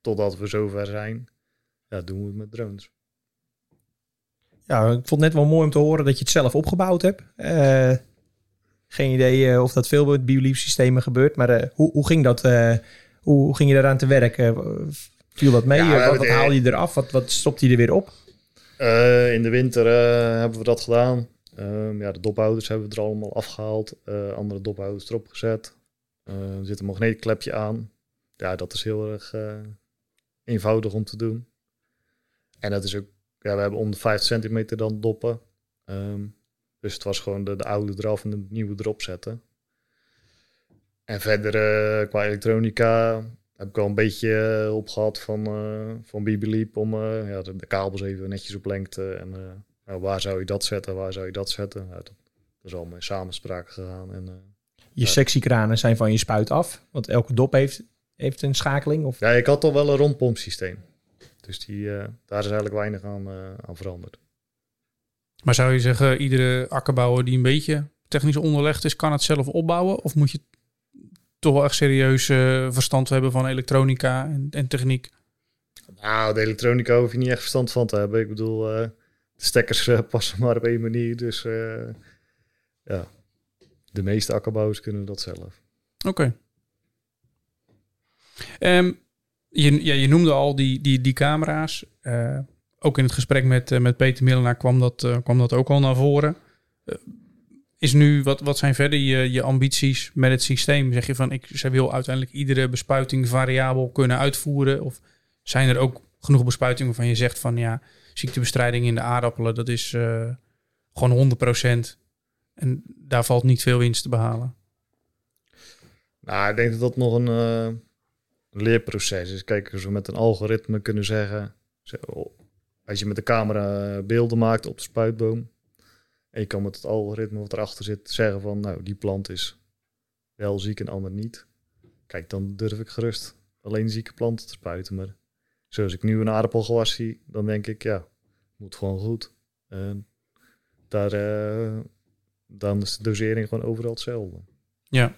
[SPEAKER 1] totdat we zover zijn, ja, doen we het met drones.
[SPEAKER 2] Ja, ik vond het net wel mooi om te horen dat je het zelf opgebouwd hebt. Uh, geen idee uh, of dat veel met bioliefsystemen gebeurt, maar uh, hoe, hoe ging dat? hoe, hoe, ging je daaraan te werk? Viel dat mee? Ja, wat, wat haal je eraf? Wat, wat stopt je er weer op?
[SPEAKER 1] in de winter hebben we dat gedaan. Ehm, ja, de dophouders hebben we er allemaal afgehaald. andere dophouders erop gezet. er zit een magneetklepje aan. Ja, dat is heel erg eenvoudig om te doen. En dat is ook, ja, we hebben om de 50 centimeter dan doppen. Um, dus het was gewoon de, de oude eraf en de nieuwe erop zetten. En verder qua elektronica heb ik wel een beetje hulp gehad van, uh, van Bibeliep om uh, ja, de, de, kabels even netjes op lengte. En nou, waar zou je dat zetten, waar zou je dat zetten? dat, dat, is al mijn samenspraak gegaan. En,
[SPEAKER 2] je sectiekranen zijn van je spuit af, want elke dop heeft heeft een schakeling? Of?
[SPEAKER 1] Ja, ik had toch wel een rondpompsysteem. Dus die, uh, daar is eigenlijk weinig aan, uh, aan veranderd.
[SPEAKER 3] Maar zou je zeggen, iedere akkerbouwer die een beetje technisch onderlegd is, kan het zelf opbouwen? Of moet je toch wel echt serieus uh, verstand hebben van elektronica en, en, techniek?
[SPEAKER 1] Nou, de elektronica hoef je niet echt verstand van te hebben. Ik bedoel, de stekkers passen maar op één manier. Dus ja, de meeste akkerbouwers kunnen dat zelf.
[SPEAKER 3] Oké. Um, je, ja, je noemde al die, die, die camera's. Ook in het gesprek met, met Peter Millenaar kwam dat, kwam dat ook al naar voren. Is nu, wat, wat zijn verder je, je ambities met het systeem? Zeg je van, ik zij wil uiteindelijk iedere bespuiting variabel kunnen uitvoeren? Of zijn er ook genoeg bespuitingen waarvan je zegt van, ja, ziektebestrijding in de aardappelen, dat is gewoon 100%. En daar valt niet veel winst te behalen.
[SPEAKER 1] Nou, ik denk dat dat nog een leerproces is. Kijk, als we met een algoritme kunnen zeggen, als je met de camera beelden maakt op de spuitboom, en je kan met het algoritme wat erachter zit zeggen van, nou, die plant is wel ziek en ander niet. Kijk, dan durf ik gerust alleen zieke planten te spuiten. Maar zoals ik nu een aardappelgewas zie, dan denk ik, ja, moet gewoon goed. En daar, uh, dan is de dosering gewoon overal hetzelfde.
[SPEAKER 3] Ja,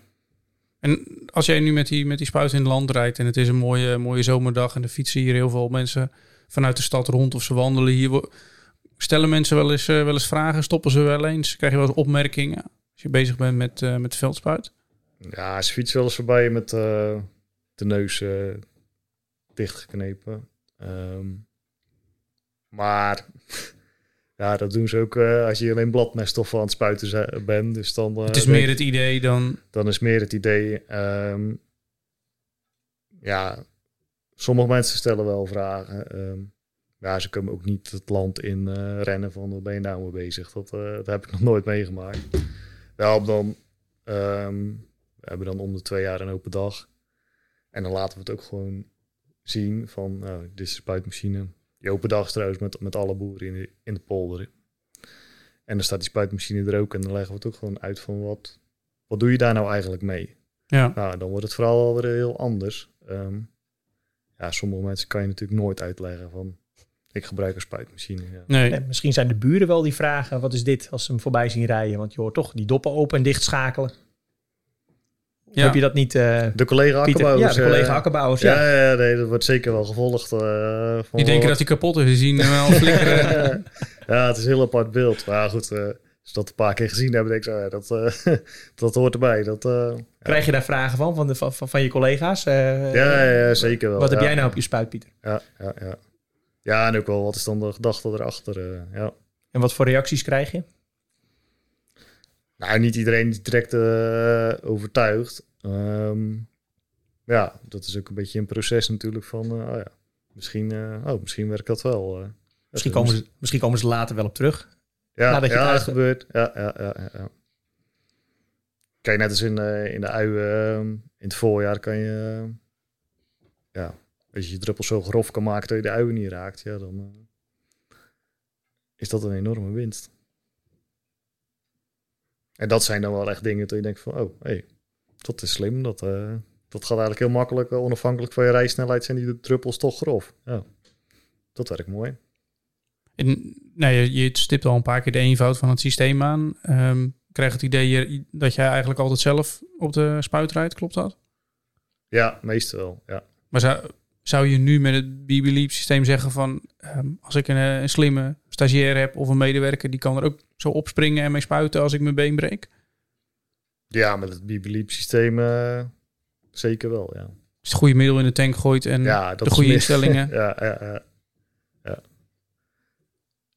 [SPEAKER 3] en als jij nu met die, met die spuit in het land rijdt en het is een mooie, mooie zomerdag en er fietsen hier heel veel mensen vanuit de stad rond of ze wandelen hier. Stellen mensen wel eens, uh, wel eens vragen? Stoppen ze wel eens? Krijg je wel eens opmerkingen als je bezig bent met, uh, met veldspuit?
[SPEAKER 1] Ja, ze fietsen wel eens voorbij met uh, de neus dichtgeknepen. Um, maar ja, dat doen ze ook uh, als je alleen bladmeststoffen aan het spuiten bent. Dus dan,
[SPEAKER 3] uh, het is meer het idee dan...
[SPEAKER 1] Dan is meer het idee... Um, ja, sommige mensen stellen wel vragen. Um, ja, ze komen ook niet het land in uh, rennen van... wat ben je nou mee bezig? Dat, dat heb ik nog nooit meegemaakt. Wel, dan... Um, we hebben dan om de twee jaar een open dag. En dan laten we het ook gewoon zien van... Nou, dit is de spuitmachine die open dag trouwens met, met alle boeren in de, in de polder. En dan staat die spuitmachine er ook. En dan leggen we het ook gewoon uit van wat, wat doe je daar nou eigenlijk mee?
[SPEAKER 3] Ja.
[SPEAKER 1] Nou, dan wordt het vooral alweer heel anders. Um, ja, sommige mensen kan je natuurlijk nooit uitleggen van ik gebruik een spuitmachine. Ja.
[SPEAKER 2] Nee. misschien zijn de buren wel die vragen, wat is dit als ze hem voorbij zien rijden? Want je hoort toch die doppen open en dicht schakelen. Ja. Heb je dat niet... Uh,
[SPEAKER 1] de collega akkerbouwers.
[SPEAKER 2] Ja, de collega akkerbouwers, ja.
[SPEAKER 1] Ja, ja nee, dat wordt zeker wel gevolgd. Uh,
[SPEAKER 3] die denken dat hij kapot is, die zien wel flikkeren.
[SPEAKER 1] ja, het is een heel apart beeld. Maar goed, uh, als dat een paar keer gezien hebben, denk ik zo, ja, dat, dat hoort erbij. Dat,
[SPEAKER 2] Krijg je daar vragen van, van, de, van, van je collega's?
[SPEAKER 1] ja, ja, zeker wel.
[SPEAKER 2] Wat heb jij nou op je spuit, Pieter?
[SPEAKER 1] Ja, ja, ja. Ja, en ook wel, wat is dan de gedachte erachter? ja.
[SPEAKER 2] En wat voor reacties krijg je?
[SPEAKER 1] Nou, niet iedereen is direct uh, overtuigd. Um, ja, dat is ook een beetje een proces natuurlijk van, uh, oh ja, misschien, oh, misschien werkt dat wel.
[SPEAKER 2] misschien, komen ze, misschien komen ze later wel op terug.
[SPEAKER 1] Ja, nadat je ja, het gebeurt. Ja, ja, ja, ja, Kijk, net als in, in de ui ehm, in het voorjaar kan je, ja, als je je druppels zo grof kan maken dat je de uien niet raakt, ja, dan is dat een enorme winst. En dat zijn dan wel echt dingen dat je denkt van, oh, hey, dat is slim. Dat, uh, dat gaat eigenlijk heel makkelijk, uh, onafhankelijk van je rijsnelheid, zijn die druppels toch grof. Ja, dat werkt mooi.
[SPEAKER 3] En, nou, je, je stipt al een paar keer de eenvoud van het systeem aan. Um, krijg het idee dat jij eigenlijk altijd zelf op de spuit rijdt, klopt dat?
[SPEAKER 1] Ja, meestal wel, ja.
[SPEAKER 3] Maar zou, zou je nu met het BB systeem zeggen van... Um, als ik een, eh, een slimme stagiair heb of een medewerker... die kan er ook zo opspringen en mee spuiten als ik mijn been breek?
[SPEAKER 1] Ja, met het BB systeem uh, zeker wel, ja.
[SPEAKER 3] Als het goede middel in de tank gooit en ja, de goede instellingen.
[SPEAKER 1] ja, ja, ja. ja.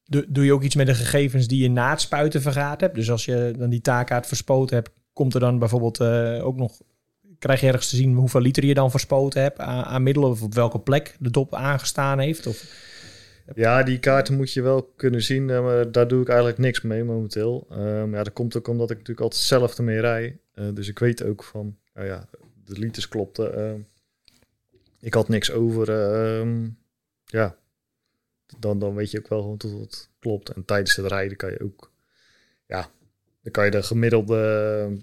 [SPEAKER 2] Doe, doe je ook iets met de gegevens die je na het spuiten vergaat hebt? Dus als je dan die taakaart verspoten hebt... komt er dan bijvoorbeeld uh, ook nog krijg je ergens te zien hoeveel liter je dan verspoten hebt aan, middelen of op welke plek de dop aangestaan heeft? Of...
[SPEAKER 1] Ja, die kaarten moet je wel kunnen zien, eh, maar daar doe ik eigenlijk niks mee momenteel. Um, ja, dat komt ook omdat ik natuurlijk altijd zelf ermee rij. Uh, dus ik weet ook van, nou ja, de liters klopten. Uh, ik had niks over. Uh, ja, dan, dan weet je ook wel dat het klopt. En tijdens het rijden kan je ook, ja, dan kan je de gemiddelde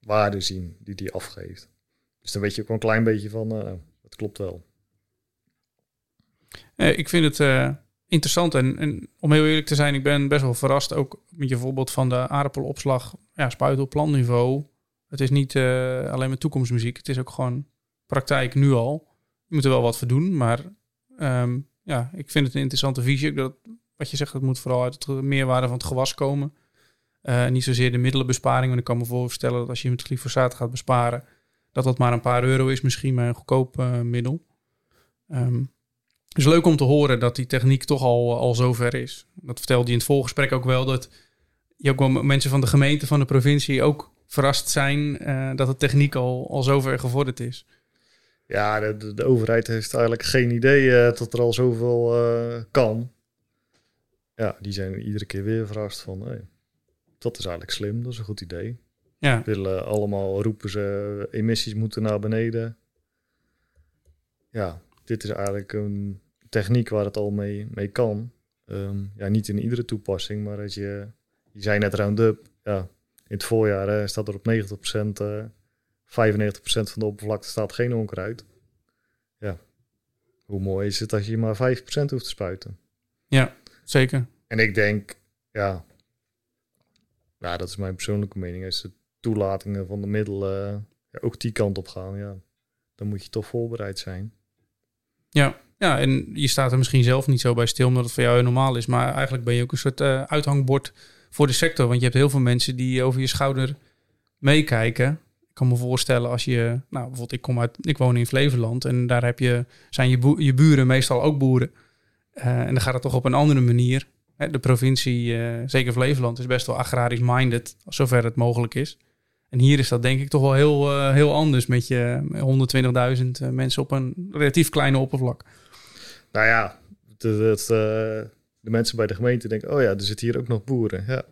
[SPEAKER 1] waarde zien die die afgeeft. Dus dan weet je ook een klein beetje van, uh, het klopt wel.
[SPEAKER 3] Uh, ik vind het uh, interessant en, en, om heel eerlijk te zijn, ik ben best wel verrast ook met je voorbeeld van de aardappelopslag, ja, spuiten op plantniveau. Het is niet alleen maar toekomstmuziek, het is ook gewoon praktijk nu al. Je moet er wel wat voor doen, maar um, ja, ik vind het een interessante visie. Dat, wat je zegt, het moet vooral uit het meerwaarde van het gewas komen. Niet zozeer de middelenbesparing, want ik kan me voorstellen dat als je met glyfosaat gaat besparen, dat dat maar een paar euro is, misschien maar een goedkoop uh, middel. Um, het is leuk om te horen dat die techniek toch al, al zover is. Dat vertelde je in het voorgesprek ook wel, dat je ook wel mensen van de gemeente, van de provincie ook verrast zijn uh, dat de techniek al, al zover gevorderd is.
[SPEAKER 1] Ja, de, de, overheid heeft eigenlijk geen idee uh, dat er al zoveel kan. Ja, die zijn iedere keer weer verrast van, dat is eigenlijk slim, dat is een goed idee. Ja. Willen allemaal roepen ze emissies moeten naar beneden. Ja, dit is eigenlijk een techniek waar het al mee, mee kan. Um, ja, niet in iedere toepassing, maar als je, je zei net Roundup, ja, in het voorjaar hè, staat er op 90%, uh, 95% van de oppervlakte staat geen onkruid. Ja, hoe mooi is het als je maar 5% hoeft te spuiten?
[SPEAKER 3] Ja, zeker.
[SPEAKER 1] En ik denk, ja, nou, dat is mijn persoonlijke mening. Als de toelatingen van de middelen ja, ook die kant op gaan, ja, dan moet je toch voorbereid zijn.
[SPEAKER 3] Ja, ja, en je staat er misschien zelf niet zo bij stil omdat het voor jou normaal is. Maar eigenlijk ben je ook een soort uh, uithangbord voor de sector. Want je hebt heel veel mensen die over je schouder meekijken. Ik kan me voorstellen als je, nou bijvoorbeeld ik kom uit, ik woon in Flevoland en daar heb je, zijn je, je buren meestal ook boeren. Uh, en dan gaat het toch op een andere manier. De provincie, uh, zeker Flevoland, is best wel agrarisch minded, zover het mogelijk is. En hier is dat denk ik toch wel heel, uh, heel anders met je 120.000 mensen op een relatief kleine oppervlak.
[SPEAKER 1] Nou ja, de, mensen bij de gemeente denken, oh ja, er zitten hier ook nog boeren. Ja.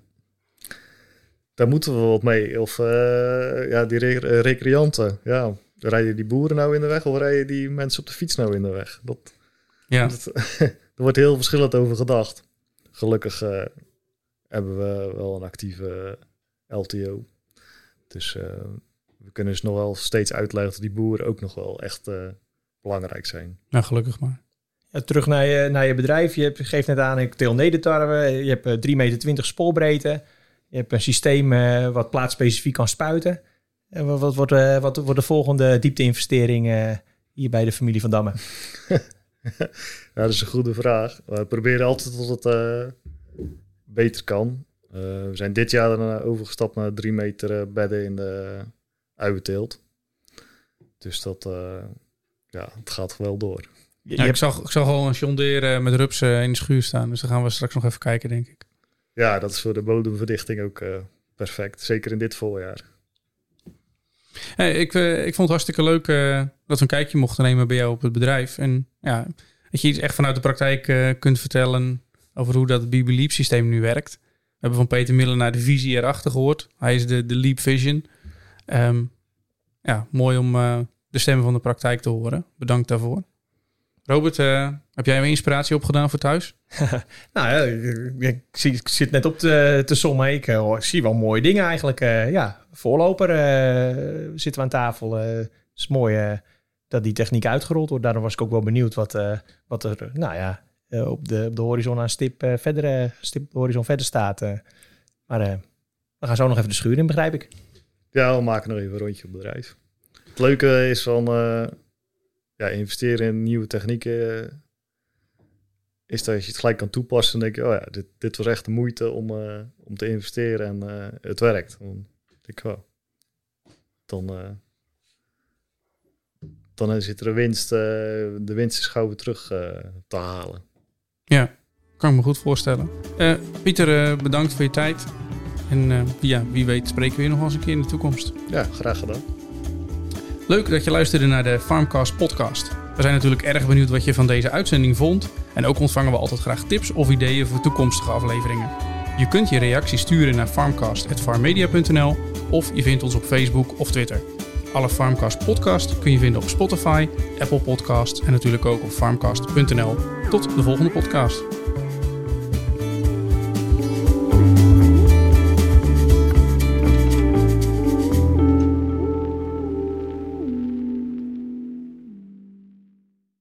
[SPEAKER 1] Daar moeten we wat mee. Of ja, die re recreanten. Ja, rijden die boeren nou in de weg of rijden die mensen op de fiets nou in de weg? Dat, ja. dat, er wordt heel verschillend over gedacht gelukkig uh, hebben we wel een actieve LTO. Dus uh, we kunnen dus nog wel steeds uitleggen dat die boeren ook nog wel echt uh, belangrijk zijn.
[SPEAKER 3] Nou, gelukkig maar.
[SPEAKER 2] Ja, terug naar je, naar je bedrijf. Je hebt, geeft net aan, ik teel nedertarwe. Je hebt 3,20 meter spoorbreedte. Je hebt een systeem wat plaatsspecifiek kan spuiten. En wat, wat, wordt, eh, wat wordt de volgende diepte-investering eh, hier bij de familie van Damme?
[SPEAKER 1] Ja, dat is een goede vraag. We proberen altijd tot het eh, beter kan. Eh, we zijn dit jaar dan overgestapt naar drie meter eh, bedden in de uienteelt. Dus dat, eh, ja, het gaat wel door.
[SPEAKER 2] Je,
[SPEAKER 3] Ja, ik, zag, ik zag al een John Deere eh, met rupsen in de schuur staan. Dus dan gaan we straks nog even kijken, denk ik.
[SPEAKER 1] Ja, dat is voor de bodemverdichting ook eh, perfect. Zeker in dit voorjaar.
[SPEAKER 3] Hey, ik, ik vond het hartstikke leuk eh, dat we een kijkje mochten nemen bij jou op het bedrijf. En ja, dat je iets echt vanuit de praktijk kunt vertellen over hoe dat BB Leap systeem nu werkt. Hebben van Peter Millenaar de visie erachter gehoord. Hij is de, de Leap Vision. Ehm, ja, mooi om eh, de stemmen van de praktijk te horen. Bedankt daarvoor. Robert, eh, heb jij weer inspiratie opgedaan voor thuis?
[SPEAKER 2] Nou ja, ik, ik ik zit net op te, te sommen. Ik eh, hoor- zie wel mooie dingen eigenlijk. eh, ja, voorloper eh, zitten we aan tafel. eh, Het is mooi eh, dat die techniek uitgerold wordt. Daarom was ik ook wel benieuwd wat, eh, wat er nou ja, eh, op, de, op de horizon aan stip, eh, verder, eh, stip de horizon verder staat. eh. maar eh, we gaan zo nog even de schuur in, begrijp ik.
[SPEAKER 1] Ja, we maken nog even een rondje op bedrijf. Het leuke is van eh, ja, investeren in nieuwe technieken. eh, is dat je het gelijk kan toepassen. Dan denk je, oh ja, dit, dit was echt de moeite om, eh, om te investeren en eh, het werkt. Dan ik, oh, dan, eh, dan zit er een winst, eh, de winst is gauw weer terug eh, te halen.
[SPEAKER 3] Ja, kan ik me goed voorstellen. Eh, Pieter, eh, bedankt voor je tijd. En eh, ja, wie weet spreken we weer nog eens een keer in de toekomst.
[SPEAKER 1] Ja, graag gedaan.
[SPEAKER 3] Leuk dat je luisterde naar de Farmcast podcast. We zijn natuurlijk erg benieuwd wat je van deze uitzending vond. En ook ontvangen we altijd graag tips of ideeën voor toekomstige afleveringen. Je kunt je reactie sturen naar farmcast.farmmedia.nl of je vindt ons op Facebook of Twitter. Alle Farmcast podcast kun je vinden op Spotify, Apple Podcasts en natuurlijk ook op farmcast.nl. Tot de volgende podcast.